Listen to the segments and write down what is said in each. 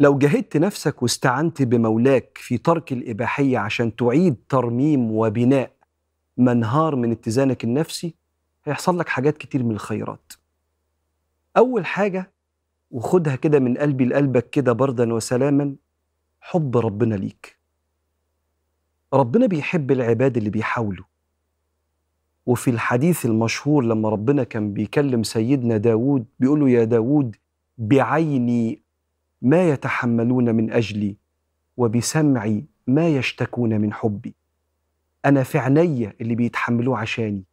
لو جاهدت نفسك واستعنت بمولاك في ترك الإباحية عشان تعيد ترميم وبناء منهار من اتزانك النفسي هيحصل لك حاجات كتير من الخيرات. أول حاجة وخدها كده من قلبي لقلبك كده بردا وسلاما حب ربنا ليك. ربنا بيحب العباد اللي بيحاولوا. وفي الحديث المشهور لما ربنا كان بيكلم سيدنا داود بيقول له يا داود بعيني ما يتحملون من أجلي وبسمعي ما يشتكون من حبي. أنا في عيني اللي بيتحملوه عشاني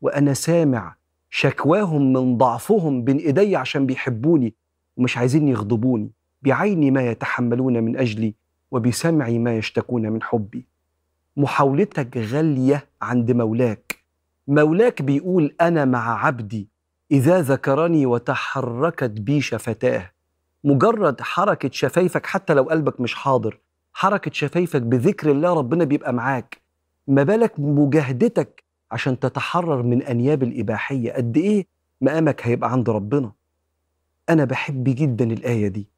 وأنا سامع شكواهم من ضعفهم بين إيدي عشان بيحبوني ومش عايزين يغضبوني. بعيني ما يتحملون من أجلي وبسمعي ما يشتكون من حبي. محاولتك غالية عند مولاك. مولاك بيقول أنا مع عبدي إذا ذكرني وتحركت بي شفتاه. مجرد حركة شفايفك حتى لو قلبك مش حاضر حركة شفايفك بذكر الله ربنا بيبقى معاك. ما بالك مجاهدتك عشان تتحرر من أنياب الإباحية؟ قد إيه مقامك هيبقى عند ربنا؟ أنا بحب جدا الآية دي.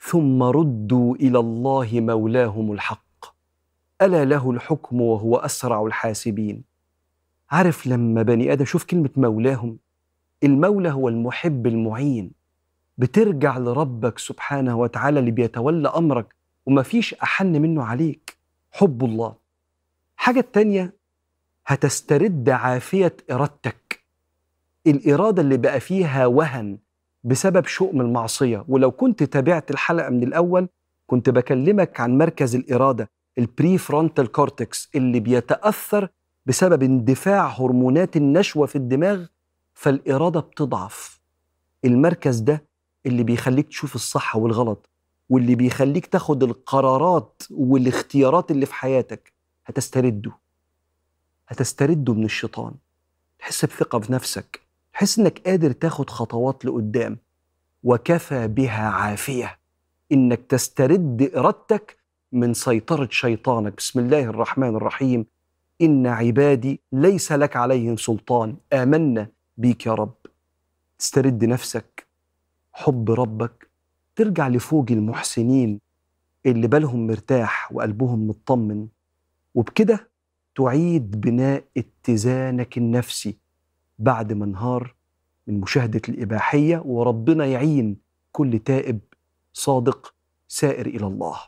ثم ردوا إلى الله مولاهم الحق. ألا له الحكم وهو أسرع الحاسبين. عارف لما بني آدم شوف كلمة مولاهم. المولى هو المحب المعين. بترجع لربك سبحانه وتعالى اللي بيتولى أمرك ومفيش أحن منه عليك حب الله. حاجة التانية هتسترد عافية إرادتك. الإرادة اللي بقى فيها وهن بسبب شؤم المعصية. ولو كنت تابعت الحلقة من الأول كنت بكلمك عن مركز الإرادة ال prefrontal cortex اللي بيتأثر بسبب اندفاع هرمونات النشوة في الدماغ فالإرادة بتضعف. المركز ده اللي بيخليك تشوف الصح والغلط واللي بيخليك تاخد القرارات والاختيارات اللي في حياتك هتسترده. هتسترده من الشيطان. تحس بثقة في نفسك. تحس إنك قادر تاخد خطوات لقدام. وكفى بها عافية. إنك تسترد إرادتك من سيطرة شيطانك. بسم الله الرحمن الرحيم. إن عبادي ليس لك عليهم سلطان. آمنا بيك يا رب. تسترد نفسك. حب ربك ترجع لفوج المحسنين اللي بالهم مرتاح وقلبهم مطمن وبكده تعيد بناء اتزانك النفسي بعد ما انهار من مشاهدة الإباحية وربنا يعين كل تائب صادق سائر إلى الله.